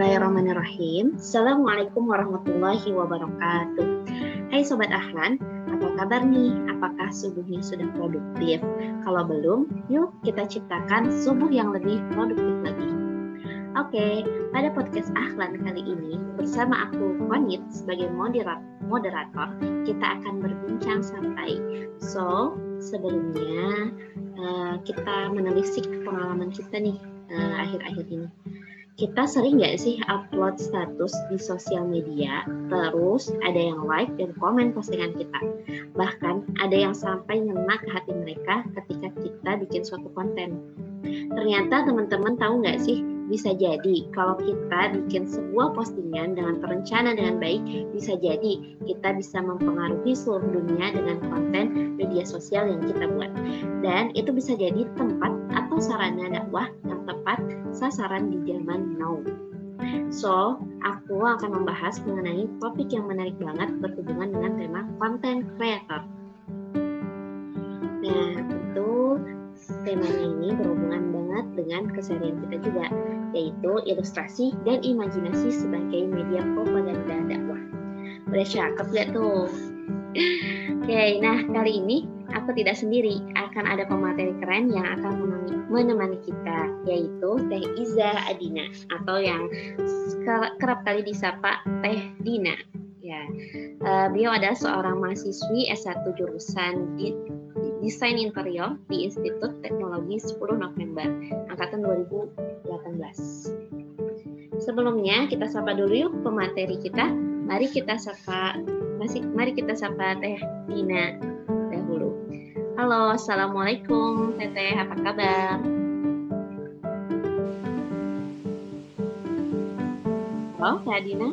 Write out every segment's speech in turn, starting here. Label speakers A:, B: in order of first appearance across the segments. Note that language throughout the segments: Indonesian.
A: Bismillahirrahmanirrahim. Assalamualaikum warahmatullahi wabarakatuh. Hai Sobat Ahlan, apa kabar nih? Apakah subuhnya sudah produktif? Kalau belum, yuk kita ciptakan subuh yang lebih produktif lagi. Oke, pada podcast Ahlan kali ini bersama aku Wanit sebagai moderator, kita akan berbincang santai. So, sebelumnya uh, kita menelisik pengalaman kita nih uh, akhir-akhir ini kita sering nggak sih upload status di sosial media, terus ada yang like dan komen postingan kita. Bahkan ada yang sampai ngena ke hati mereka ketika kita bikin suatu konten. Ternyata teman-teman tahu nggak sih, bisa jadi kalau kita bikin sebuah postingan dengan terencana dengan baik, bisa jadi kita bisa mempengaruhi seluruh dunia dengan konten media sosial yang kita buat. Dan itu bisa jadi tempat atau sarana dakwah yang tepat sasaran di zaman now. So, aku akan membahas mengenai topik yang menarik banget berhubungan dengan tema content creator. Nah, tentu temanya ini berhubungan banget dengan keseharian kita juga, yaitu ilustrasi dan imajinasi sebagai media propaganda dakwah. Udah cakep gak tuh? Oke, okay, nah kali ini aku tidak sendiri, akan ada pemateri keren yang akan menemani kita, yaitu Teh Iza Adina atau yang kerap kali disapa Teh Dina. Ya, uh, beliau adalah seorang mahasiswi S1 jurusan di Desain Interior di Institut Teknologi 10 November angkatan 2018. Sebelumnya kita sapa dulu yuk pemateri kita. Mari kita sapa masih mari kita sapa Teh Dina. Halo, assalamualaikum Teteh, apa kabar? Halo, Teh Dina.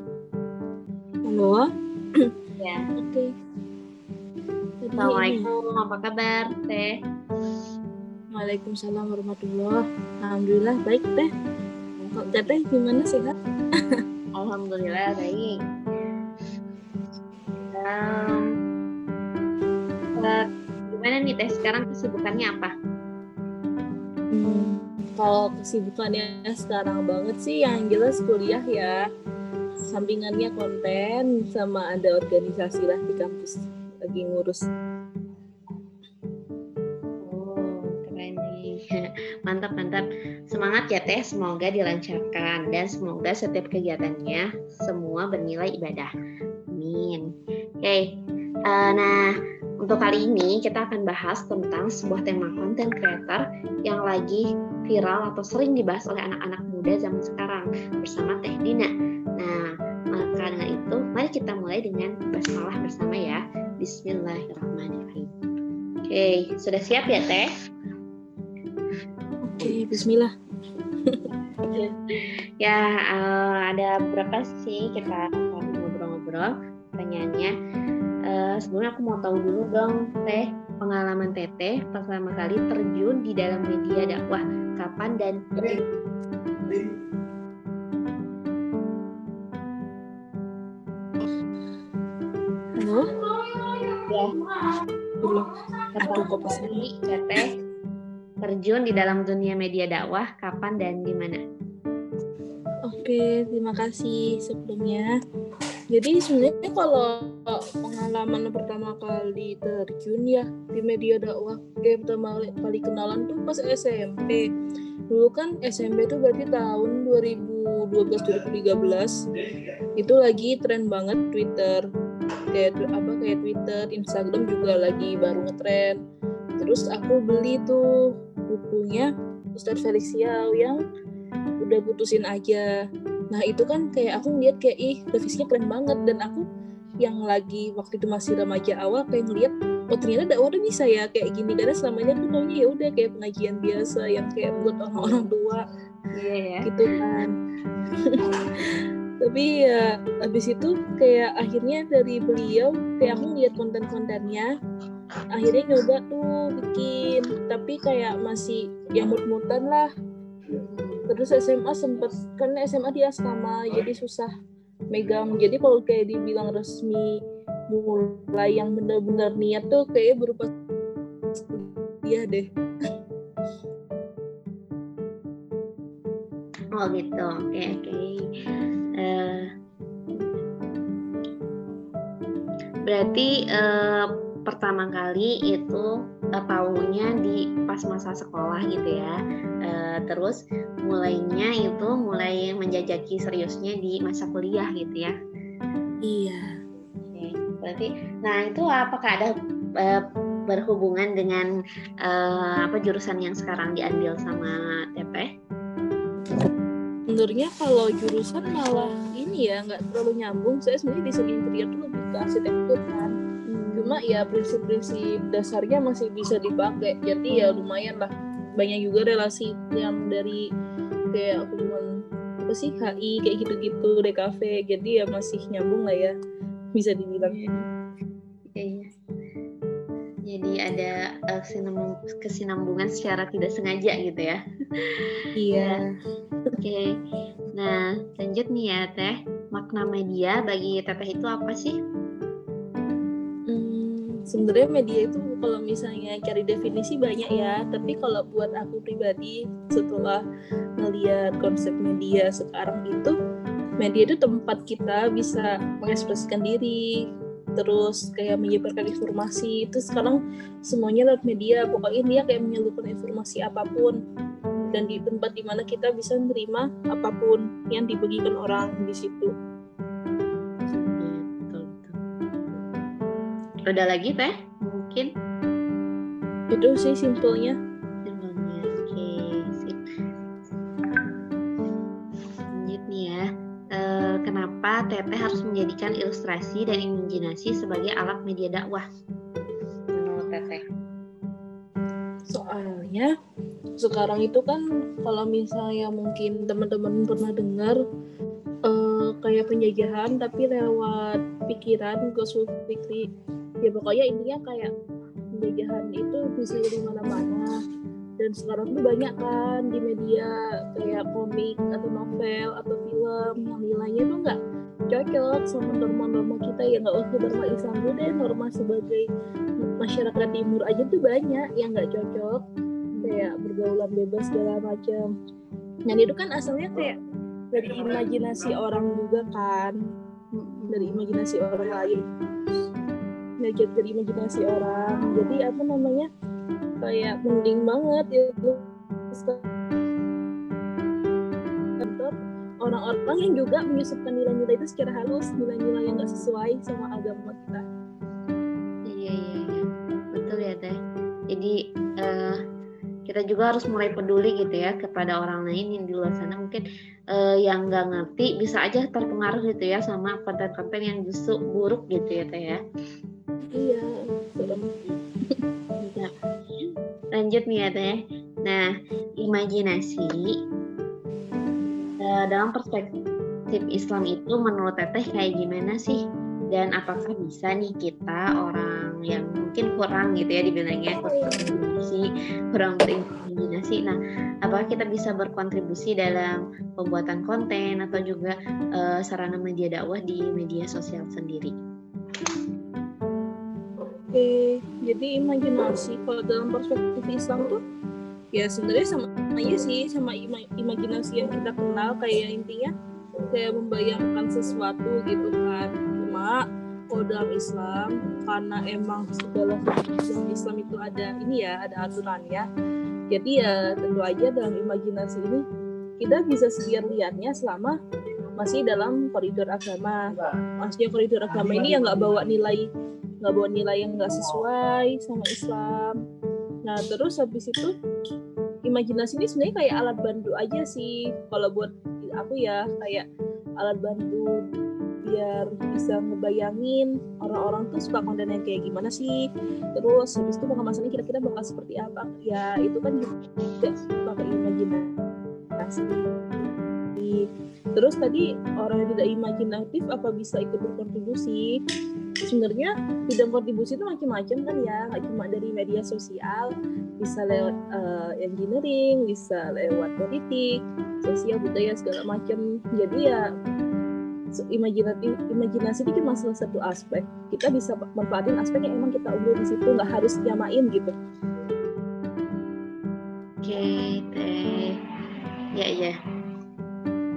B: Halo.
A: Ya. Oke. Okay. Assalamualaikum, apa kabar Teh?
B: Waalaikumsalam warahmatullahi Alhamdulillah baik Teh. Kok Teteh gimana sehat?
A: Alhamdulillah baik gimana nih teh sekarang kesibukannya apa?
B: Hmm, kalau kesibukannya sekarang banget sih yang jelas kuliah ya. Sampingannya konten sama ada organisasi lah di kampus. Lagi ngurus.
A: Oh keren nih. Mantap mantap. Semangat ya teh. Semoga dilancarkan dan semoga setiap kegiatannya semua bernilai ibadah. Amin. Oke, okay. uh, eh, nah untuk kali ini kita akan bahas tentang sebuah tema konten creator yang lagi viral atau sering dibahas oleh anak-anak muda zaman sekarang bersama Teh Dina. Nah, maka dengan itu mari kita mulai dengan basmalah bersama ya. Bismillahirrahmanirrahim. Oke, okay. sudah siap ya Teh?
B: Oke, okay, Bismillah.
A: ya, uh, ada berapa sih kita ngobrol-ngobrol pertanyaannya. Uh, sebelumnya aku mau tahu dulu dong, Teh, pengalaman Teteh pertama kali terjun di dalam media dakwah kapan dan
B: Halo?
A: Ya.
B: Belum.
A: Aduh, kok Teteh terjun di dalam dunia media dakwah kapan dan di mana?
B: Oke, terima kasih sebelumnya jadi sebenarnya kalau pengalaman pertama kali terjun ya di media dakwah kayak pertama kali kenalan tuh pas SMP dulu kan SMP tuh berarti tahun 2012 2013 itu lagi tren banget Twitter. Kayak apa kayak Twitter Instagram juga lagi baru ngetren. Terus aku beli tuh bukunya Ustadz Felix yang udah putusin aja. Nah itu kan kayak aku ngeliat kayak ih revisinya keren banget. Dan aku yang lagi waktu itu masih remaja awal kayak ngeliat oh ternyata dakwah udah bisa ya kayak gini. Karena selamanya aku taunya ya udah kayak pengajian biasa yang kayak buat orang-orang tua.
A: Yeah, yeah.
B: gitu kan. Tapi ya habis itu kayak akhirnya dari beliau kayak aku ngeliat konten-kontennya akhirnya nyoba tuh bikin. Tapi kayak masih yang mut-mutan lah. Terus SMA sempet kan SMA dia sama jadi susah megang jadi kalau kayak dibilang resmi mulai yang benar-benar niat tuh kayak berupa kuliah deh
A: Oh gitu, oke okay, oke. Okay. Uh, eh, berarti uh, pertama kali itu uh, di pas masa sekolah gitu ya. Uh, terus mulainya itu mulai menjajaki seriusnya di masa kuliah gitu ya.
B: Iya.
A: Oke, berarti nah itu apakah ada uh, berhubungan dengan uh, apa jurusan yang sekarang diambil sama TP?
B: sebenarnya kalau jurusan malah ini ya nggak terlalu nyambung saya sebenarnya desain interior tuh lebih ke arsitektur kan hmm. cuma ya prinsip-prinsip dasarnya masih bisa dipakai jadi ya lumayan lah banyak juga relasi yang dari kayak hubungan apa sih HI kayak gitu-gitu DKV jadi ya masih nyambung lah ya bisa dibilang.
A: Iya. Jadi ada uh, kesinambungan secara tidak sengaja gitu ya.
B: Iya.
A: Oke, nah lanjut nih ya Teh. Makna media bagi Teteh itu apa sih?
B: Sebenarnya media itu kalau misalnya cari definisi banyak ya, tapi kalau buat aku pribadi setelah melihat konsep media sekarang itu, media itu tempat kita bisa mengekspresikan diri, terus kayak menyebarkan informasi itu sekarang semuanya lewat media pokoknya dia kayak menyalurkan informasi apa pun dan di tempat di mana kita bisa menerima apa pun yang dibagikan orang di situ.
A: Ada lagi teh? Mungkin?
B: Itu sih simpelnya.
A: Simpelnya, oke, sip. Lanjut nih ya. E, kenapa Teteh harus menjadikan ilustrasi dan imajinasi sebagai alat media dakwah? Menurut Teteh?
B: Soalnya sekarang itu kan kalau misalnya mungkin teman-teman pernah dengar uh, kayak penjajahan tapi lewat pikiran Gus Fikri ya pokoknya intinya kayak penjajahan itu bisa di mana-mana. Dan sekarang tuh banyak kan di media kayak komik atau novel atau film yang nilainya tuh nggak cocok sama norma-norma kita ya nggak usah norma Islam dulu deh norma sebagai masyarakat timur aja tuh banyak yang nggak cocok. Kayak bergaulan bebas segala macam. Dan itu kan asalnya kayak dari imajinasi orang juga kan. Dari imajinasi orang lain ngajak dari imajinasi orang. Jadi apa namanya kayak mending banget itu orang-orang yang juga menyusupkan nilai-nilai itu secara halus nilai-nilai yang gak sesuai sama agama kita.
A: Iya iya iya. Betul ya teh. Jadi uh, kita juga harus mulai peduli gitu ya kepada orang lain yang di luar sana. Mungkin uh, yang nggak ngerti bisa aja terpengaruh gitu ya sama konten-konten yang justru buruk gitu ya teh ya
B: iya.
A: Lanjut nih ya teh nah imajinasi uh, dalam perspektif Islam itu menurut teteh kayak gimana sih? Dan apakah bisa nih kita orang yang mungkin kurang gitu ya dibilangnya kontribusi kurang berimajinasi nah apakah kita bisa berkontribusi dalam pembuatan konten atau juga uh, sarana media dakwah di media sosial sendiri
B: oke jadi imajinasi kalau dalam perspektif Islam tuh ya sebenarnya sama aja sih sama ima imajinasi yang kita kenal. Kayak intinya kayak membayangkan sesuatu gitu kan. Cuma kalau dalam Islam karena emang segala dalam Islam itu ada ini ya ada aturan ya. Jadi ya tentu aja dalam imajinasi ini kita bisa sedia lihatnya selama masih dalam koridor agama. Maksudnya koridor agama ini yang nggak bawa nilai nggak bawa nilai yang nggak sesuai sama Islam. Nah terus habis itu imajinasi ini sebenarnya kayak alat bantu aja sih. Kalau buat aku ya kayak alat bantu biar bisa ngebayangin orang-orang tuh suka konten yang kayak gimana sih. Terus habis itu pengemasannya kira-kira bakal seperti apa? Ya itu kan juga pakai imajinasi. Terus tadi orang yang tidak imajinatif apa bisa ikut berkontribusi sebenarnya bidang kontribusi itu macam-macam kan ya. Nggak cuma dari media sosial bisa lewat uh, engineering bisa lewat politik sosial budaya segala macam. Jadi ya imajinasi imajinasi itu cuma salah satu aspek. Kita bisa manfaatin aspek yang emang kita unggul di situ nggak harus nyamain gitu.
A: Oke teh. Ya ya.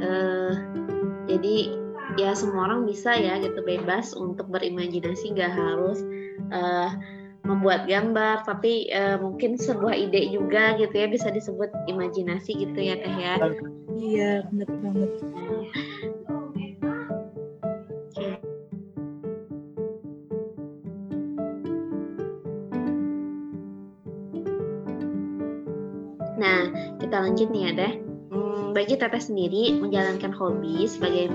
A: Uh, jadi ya semua orang bisa ya gitu bebas untuk berimajinasi nggak harus uh, membuat gambar tapi uh, mungkin sebuah ide juga gitu ya bisa disebut imajinasi gitu ya teh ya
B: iya benar banget
A: Nah, kita lanjut nih ya, Deh. Hmm, bagi Teteh sendiri, menjalankan hobi sebagai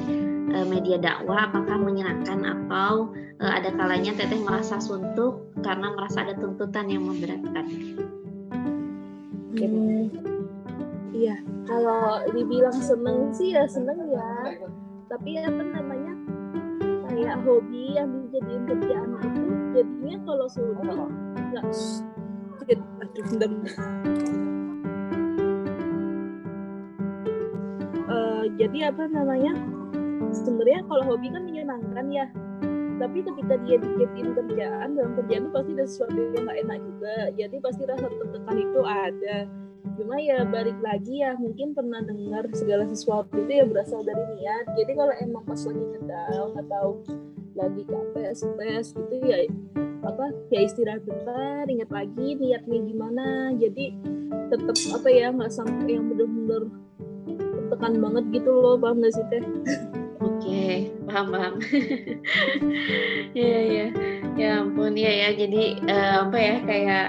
A: media dakwah, apakah menyenangkan atau uh, ada kalanya Teteh merasa suntuk karena merasa ada tuntutan yang memberatkan?
B: Hmm, iya, kalau dibilang seneng sih ya seneng ya. Tapi apa namanya kayak hobi yang dijadiin kerjaan itu jadinya kalau suntuk nggak jadi aduh bentar jadi apa namanya sebenarnya kalau hobi kan menyenangkan ya. Tapi ketika dia bikin kerjaan dalam kerjaan itu pasti ada sesuatu yang nggak enak juga. Jadi pasti rasa tertekan itu ada. Cuma ya balik lagi ya mungkin pernah dengar segala sesuatu itu ya berasal dari niat. Jadi kalau emang pas lagi ngedal atau lagi capek stres gitu ya apa ya istirahat bentar ingat lagi niatnya gimana. Jadi tetap apa ya nggak sampai yang benar-benar tekan banget gitu loh paham gak sih teh
A: oke paham paham. Ya ya ya ampun ya ya jadi uh, apa ya kayak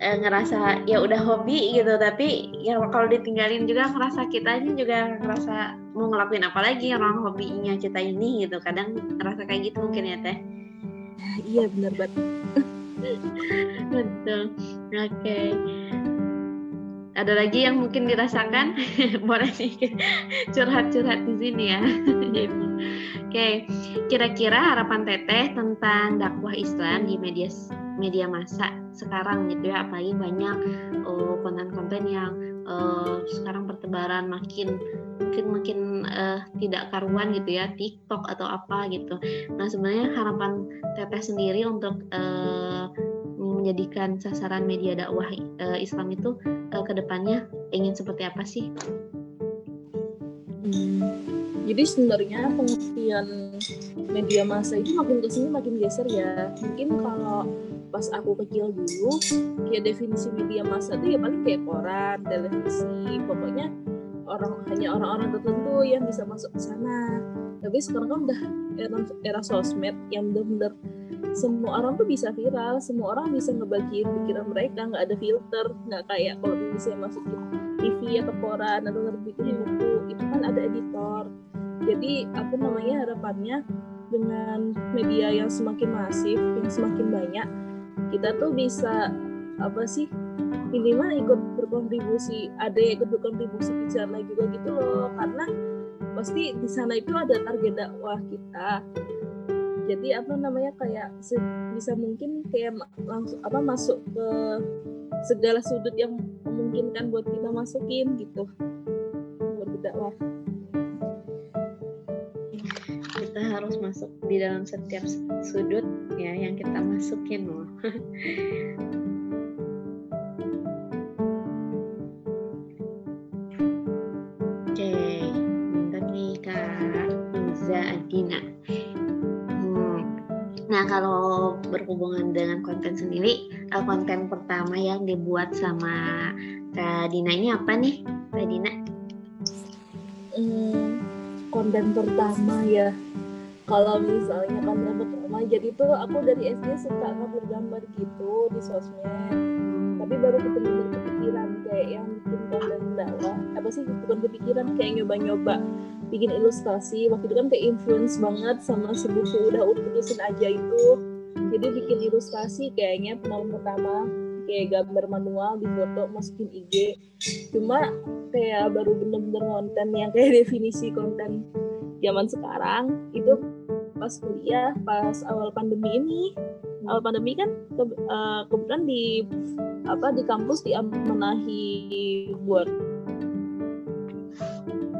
A: uh, ngerasa ya udah hobi gitu tapi ya kalau ditinggalin juga ngerasa kita ini juga ngerasa mau ngelakuin apa lagi orang hobinya kita ini gitu. Kadang ngerasa kayak gitu mungkin ya teh.
B: Iya benar banget.
A: Betul. Oke. Okay ada lagi yang mungkin dirasakan? Boleh nih curhat-curhat di sini ya oke kira-kira harapan teteh tentang dakwah Islam di media media masa sekarang gitu ya apalagi banyak konten konten-konten yang uh, sekarang bertebaran makin mungkin makin uh, tidak karuan gitu ya TikTok atau apa gitu nah sebenarnya harapan teteh sendiri untuk uh, menjadikan sasaran media dakwah uh, Islam itu uh, ke depannya ingin seperti apa sih?
B: Hmm, jadi sebenarnya pengertian media massa itu makin ke sini makin geser ya. Mungkin kalau pas aku kecil dulu, ya definisi media massa itu ya paling kayak koran, televisi, pokoknya orang hanya orang-orang tertentu yang bisa masuk ke sana. Tapi sekarang kan udah era, era sosmed yang benar-benar semua orang tuh bisa viral semua orang bisa ngebagiin pikiran mereka nggak ada filter nggak kayak kalau bisa masukin TV atau koran atau nerbitin buku itu kan ada editor jadi apa namanya harapannya dengan media yang semakin masif yang semakin banyak kita tuh bisa apa sih minimal ikut berkontribusi ada yang ikut berkontribusi di sana juga gitu loh. Karena pasti di sana itu ada target dakwah kita. Jadi apa namanya kayak bisa mungkin kayak langsung apa masuk ke segala sudut yang memungkinkan buat kita masukin gitu buat berdakwah
A: harus masuk di dalam setiap sudut ya yang kita masukin loh Oke, bentar nih Kak Adina. Nah, kalau berhubungan dengan konten sendiri, uh, konten pertama yang dibuat sama Kak Dina ini apa nih, Kak Dina?
B: Hmm, konten pertama ya. Kalau misalnya konten pertama, jadi tuh aku dari SD suka gambar gitu di sosmed. Tapi baru ketemu kepikiran kayak yang bikin konten dakwah. Apa sih? Bukan kepikiran kayak nyoba-nyoba bikin ilustrasi. Waktu itu kan kayak influence banget sama si buku udah utusin aja itu. Jadi bikin ilustrasi kayaknya pengalaman pertama kayak gambar manual di foto masukin IG cuma kayak baru bener-bener konten yang kayak definisi konten zaman sekarang itu pas kuliah pas awal pandemi ini awal pandemi kan ke, uh, kebetulan di apa di kampus diamanahi buat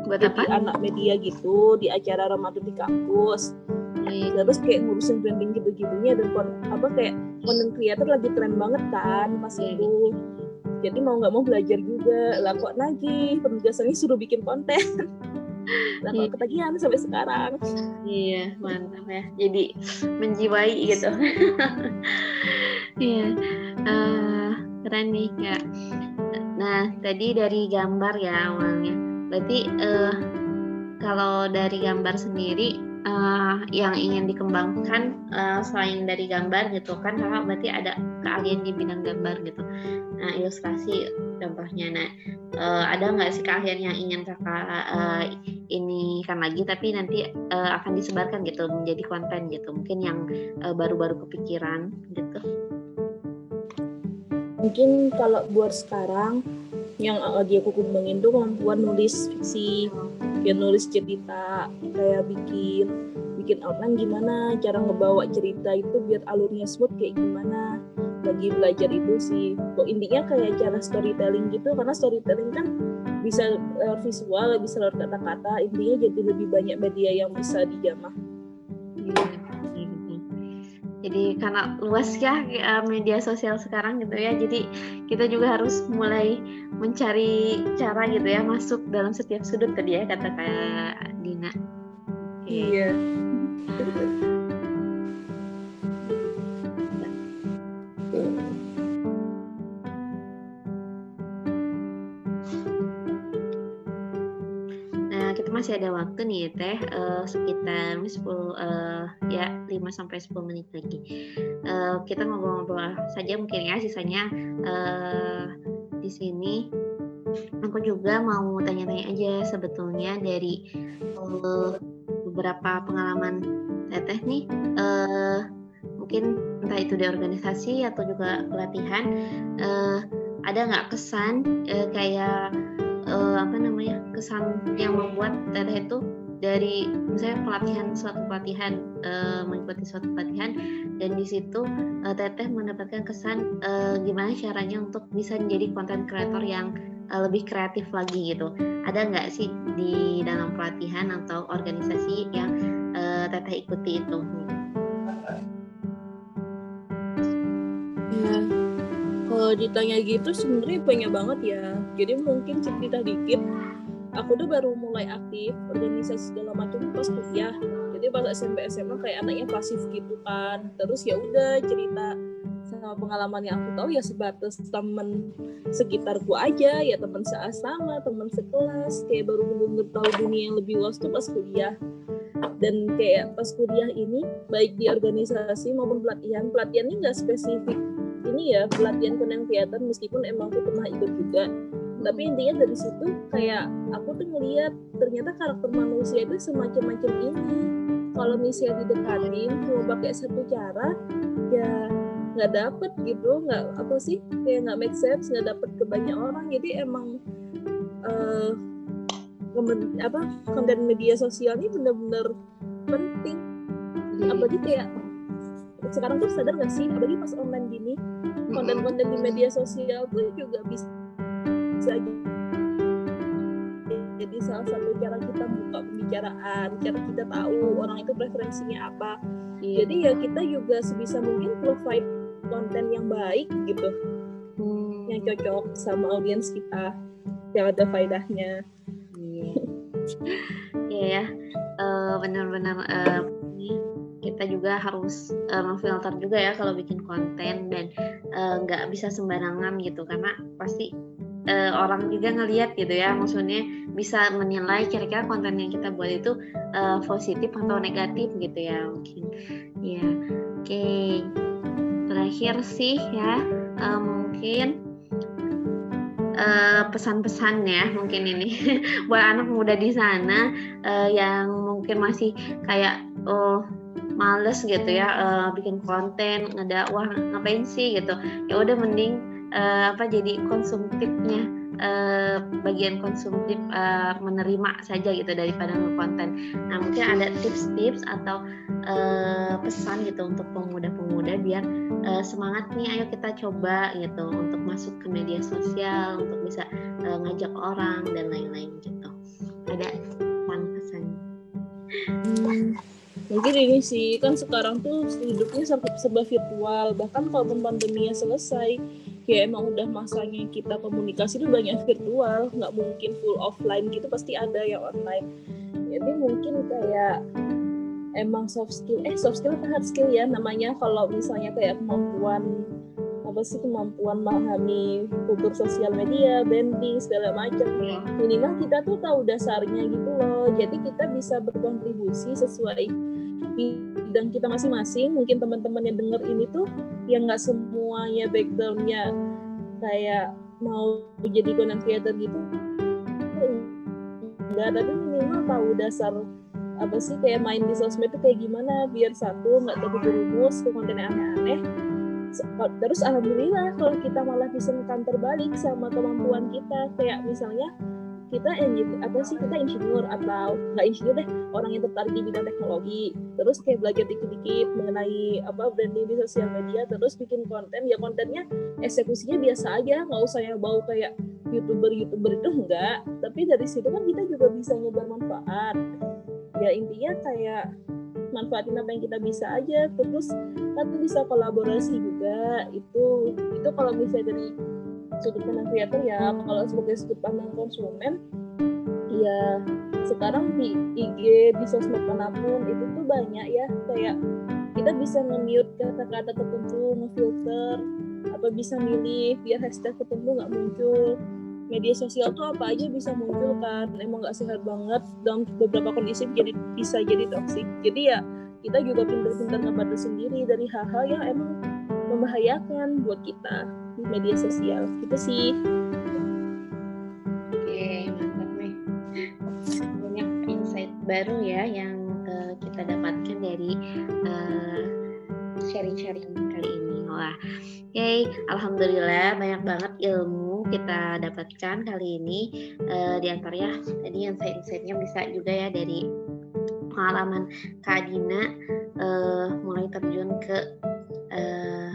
B: buat apa? anak media gitu di acara Ramadan di kampus hmm. terus kayak ngurusin branding gitu-gitunya dan apa kayak content creator lagi tren banget kan pas hmm. itu jadi mau nggak mau belajar juga lah kok lagi penugasannya suruh bikin konten Nah, kalau ketagihan sampai sekarang.
A: Iya, mantap ya. Jadi menjiwai gitu. Iya, uh, keren nih kak. Nah, tadi dari gambar ya awalnya. Berarti uh, kalau dari gambar sendiri uh, yang ingin dikembangkan uh, selain dari gambar gitu kan kakak berarti ada keahlian di bidang gambar gitu nah ilustrasi contohnya. Nah uh, ada nggak sih keahlian yang ingin kakak uh, ini kan lagi tapi nanti uh, akan disebarkan gitu menjadi konten gitu mungkin yang baru-baru uh, kepikiran gitu?
B: Mungkin kalau buat sekarang yang lagi aku kembangin tuh kemampuan nulis fiksi kayak nulis cerita kayak bikin bikin outline gimana cara ngebawa cerita itu biar alurnya smooth kayak gimana lagi belajar itu sih kok intinya kayak cara storytelling gitu karena storytelling kan bisa lewat visual bisa lewat kata-kata intinya jadi lebih banyak media yang bisa dijamah
A: jadi karena luas ya eh, media sosial sekarang gitu ya jadi kita juga harus mulai mencari cara gitu ya masuk dalam setiap sudut tadi ya kata kayak Dina.
B: Okay. Iya.
A: Masih ada waktu nih teh. Uh, sekitar 10 uh, ya 5 sampai 10 menit lagi. Uh, kita ngobrol-ngobrol saja mungkin ya sisanya. Uh, di sini aku juga mau tanya-tanya aja sebetulnya dari uh, beberapa pengalaman teteh nih. Uh, mungkin entah itu di organisasi atau juga pelatihan uh, ada nggak kesan uh, kayak uh, apa namanya kesan yang membuat teteh itu dari misalnya pelatihan suatu pelatihan uh, mengikuti suatu pelatihan dan di situ uh, teteh mendapatkan kesan uh, gimana caranya untuk bisa menjadi konten kreator yang uh, lebih kreatif lagi gitu. Ada nggak sih di dalam pelatihan atau organisasi yang uh, teteh ikuti itu
B: kalau ditanya gitu sebenarnya banyak banget ya. Jadi mungkin cerita dikit. Aku tuh baru mulai aktif organisasi segala macam pas kuliah. Jadi pas SMP SMA kayak anaknya pasif gitu kan. Terus ya udah cerita sama pengalaman yang aku tahu ya sebatas temen sekitarku aja. Ya teman seasrama teman sekelas. Kayak baru bener tahu dunia yang lebih luas tuh pas kuliah. Dan kayak pas kuliah ini baik di organisasi maupun pelatihan pelatihan ini nggak spesifik ini ya pelatihan konten kreator meskipun emang aku pernah ikut juga. Tapi intinya dari situ kayak aku tuh ngeliat ternyata karakter manusia itu semacam-macam ini. Kalau misalnya didekatin cuma pakai satu cara ya nggak dapet gitu. Nggak apa sih? Kayak nggak make sense nggak dapet ke banyak orang. Jadi emang uh, apa konten media sosial ini benar-benar penting. Iya. apalagi kayak sekarang tuh sadar gak sih? Apalagi pas online gini konten-konten di media sosial tuh juga bisa bisa jadi salah satu cara kita buka pembicaraan cara kita tahu orang itu preferensinya apa. Yeah. jadi ya kita juga sebisa mungkin provide konten yang baik gitu. Hmm. yang cocok sama audiens kita. Yang ada faedahnya.
A: Iya. Yeah. ya. Uh, benar-benar uh, kita juga harus uh, memfilter juga ya kalau bikin konten dan nggak uh, bisa sembarangan gitu. Karena pasti uh, orang juga ngelihat gitu ya maksudnya bisa menilai kira-kira konten yang kita buat itu uh, positif atau negatif gitu ya mungkin. Ya oke. Okay. terakhir sih ya uh, mungkin uh, pesan-pesan ya mungkin ini. Buat anak muda di sana uh, yang mungkin masih kayak oh males gitu ya uh, bikin konten wah ngapain sih gitu ya udah mending uh, apa jadi konsumtifnya uh, bagian konsumtif uh, menerima saja gitu daripada konten. Nah mungkin ada tips-tips atau uh, pesan gitu untuk pemuda-pemuda biar uh, semangat nih ayo kita coba gitu untuk masuk ke media sosial untuk bisa uh, ngajak orang dan lain-lain gitu. Ada
B: mungkin ini sih kan sekarang tuh hidupnya serba virtual bahkan kalau pandeminya selesai ya emang udah masanya kita komunikasi itu banyak virtual nggak mungkin full offline gitu pasti ada yang online jadi mungkin kayak emang soft skill eh soft skill apa hard skill ya namanya kalau misalnya kayak kemampuan apa sih kemampuan memahami kultur sosial media, branding segala macam. Ya. Minimal kita tuh tahu dasarnya gitu loh. Jadi kita bisa berkontribusi sesuai bidang kita masing-masing. Mungkin teman-teman yang denger ini tuh yang nggak semuanya backgroundnya kayak mau jadi content creator gitu. Enggak, tapi minimal tahu dasar apa sih kayak main di sosmed itu kayak gimana biar satu nggak terjerumus ke konten aneh-aneh terus alhamdulillah kalau kita malah bisa kantor balik sama kemampuan kita kayak misalnya kita engineer apa sih kita insinyur atau nggak insinyur deh orang yang tertarik di bidang teknologi. Terus kayak belajar dikit-dikit mengenai apa branding di sosial media terus bikin konten. Ya kontennya eksekusinya biasa aja nggak usah yang bau kayak youtuber youtuber itu enggak. Tapi dari situ kan kita juga bisa nyebar manfaat. Ya intinya kayak manfaatin apa yang kita bisa aja. Terus kan bisa kolaborasi juga. Itu itu kalau misalnya dari sudut pandang kreator ya kalau sebagai sudut pandang konsumen ya sekarang di IG di sosmed mana pun itu tuh banyak ya kayak kita bisa nge-mute kata-kata tertentu ngefilter apa bisa milih biar hashtag tertentu nggak muncul. Media sosial tuh apa aja bisa muncul kan emang nggak sehat banget dalam beberapa kondisi jadi bisa jadi toksik jadi ya kita juga pintar-pintar ngebantu sendiri dari hal-hal yang emang membahayakan buat kita di media sosial. Gitu sih.
A: Oke mantap nih. Banyak insight baru ya yang uh, kita dapatkan dari uh, sharing-sharing kali ini. Wah oke okay. alhamdulillah banyak banget ilmu kita dapatkan kali ini. Uh, di antaranya tadi yang insight-insightnya bisa juga ya dari pengalaman Kak Dina. Uh, mulai terjun ke uh,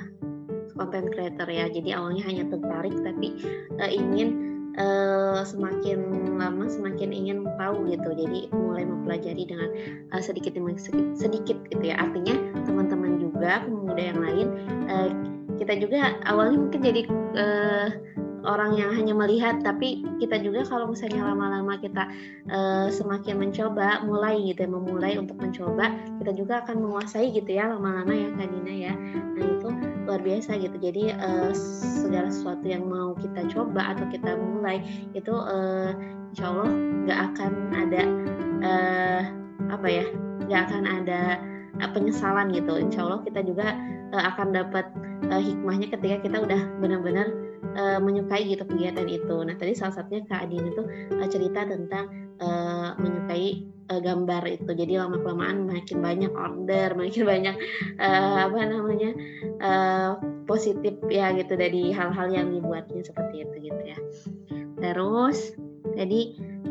A: content creator ya. Jadi awalnya hanya tertarik tapi uh, ingin uh, semakin lama semakin ingin tahu gitu. Jadi mulai mempelajari dengan uh, sedikit demi sedikit, sedikit gitu ya. Artinya teman-teman juga pemuda yang lain uh, kita juga awalnya mungkin jadi uh, orang yang hanya melihat tapi kita juga kalau misalnya lama-lama kita uh, semakin mencoba mulai gitu ya memulai untuk mencoba kita juga akan menguasai gitu ya lama-lama ya Kak Dina ya. Nah itu luar biasa gitu. Jadi uh, segala sesuatu yang mau kita coba atau kita mulai itu uh, insya Allah nggak akan ada uh, apa ya nggak akan ada penyesalan gitu. Insya Allah kita juga uh, akan dapat uh, hikmahnya ketika kita udah benar-benar uh, menyukai gitu kegiatan itu. Nah tadi salah satunya Kak Adin itu uh, cerita tentang uh, menyukai uh, gambar itu. Jadi lama kelamaan makin banyak order, makin banyak uh, apa namanya uh, positif ya gitu dari hal-hal yang dibuatnya seperti itu gitu ya. Terus jadi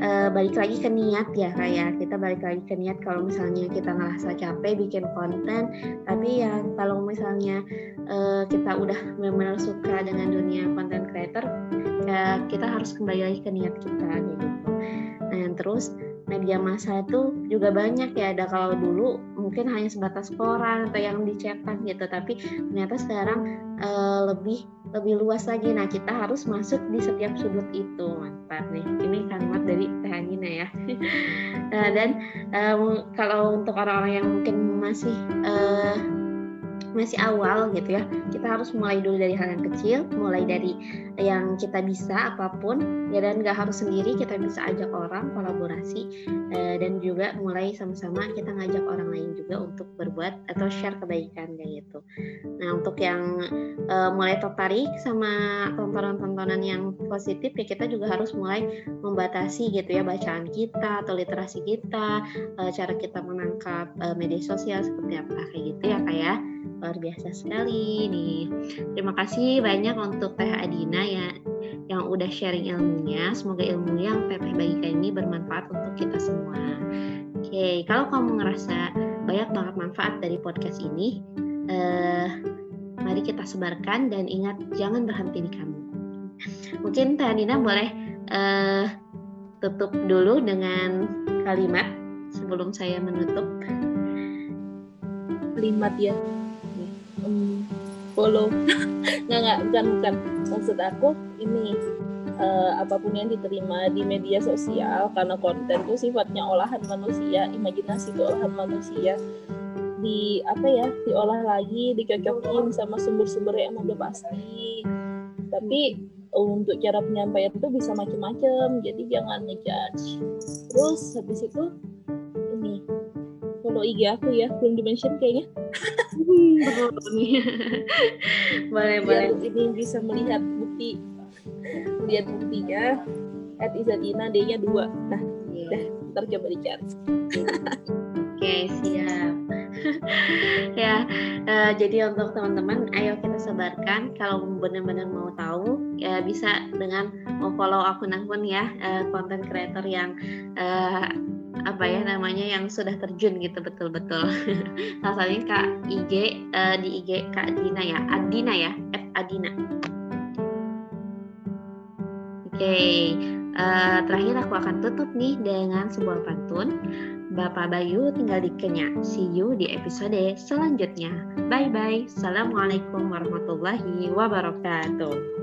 A: uh, balik lagi ke niat ya kayak kita balik lagi ke niat kalau misalnya kita ngerasa capek bikin konten tapi ya kalau misalnya uh, kita udah benar-benar suka dengan dunia konten creator ya kita harus kembali lagi ke niat kita gitu. Nah terus media massa itu juga banyak ya. Ada kalau dulu mungkin hanya sebatas koran atau yang dicetak gitu. Tapi ternyata sekarang uh, lebih lebih luas lagi. Nah kita harus masuk di setiap sudut itu. Mantap nih. Ini kalimat dari Teh Anina ya. Uh, dan uh, kalau untuk orang-orang yang mungkin masih uh, masih awal gitu ya. Kita harus mulai dulu dari hal yang kecil mulai dari yang kita bisa apa pun ya dan nggak harus sendiri kita bisa ajak orang kolaborasi eh, dan juga mulai sama-sama kita ngajak orang lain juga untuk berbuat atau share kebaikan kayak gitu. Nah untuk yang eh, mulai tertarik sama tontonan-tontonan yang positif ya kita juga harus mulai membatasi gitu ya bacaan kita atau literasi kita eh, cara kita menangkap media sosial seperti apa kayak gitu ya kayak ya luar biasa sekali nih. Terima kasih banyak untuk Teh Adina ya yang udah sharing ilmunya. Semoga ilmu yang Teteh bagikan ini bermanfaat untuk kita semua. Oke, kalau kamu ngerasa banyak banget manfaat dari podcast ini, eh, mari kita sebarkan dan ingat jangan berhenti di kamu. Mungkin Teh Adina boleh eh, tutup dulu dengan kalimat sebelum saya menutup
B: kalimat ya follow. Nggak nggak bukan bukan. Maksud aku ini uh, apa pun yang diterima di media sosial karena konten itu sifatnya olahan manusia imajinasi itu olahan manusia di apa ya diolah lagi dicocokin sama sumber-sumber yang udah pasti. Tapi untuk cara penyampaian itu bisa macam-macam jadi jangan ngejudge. Terus habis itu ini follow IG aku ya belum dimention kayaknya
A: boleh boleh.
B: Ini bisa melihat bukti. Lihat buktinya. At Izadina D nya dua. Nah yeah. dah ntar coba dicari
A: oke okay, siap. Ya uh, jadi untuk teman-teman ayo kita sebarkan. Kalau benar-benar mau tahu ya bisa dengan follow akun-akun ya konten uh, creator yang uh, apa ya namanya yang sudah terjun gitu betul-betul. Salah satunya Kak IG uh, di IG Kak Dina ya, Adina ya, F Adina. Oke, okay. uh, terakhir aku akan tutup nih dengan sebuah pantun. Bapak Bayu tinggal di Kenya. See you di episode selanjutnya. Bye bye. Assalamualaikum warahmatullahi wabarakatuh.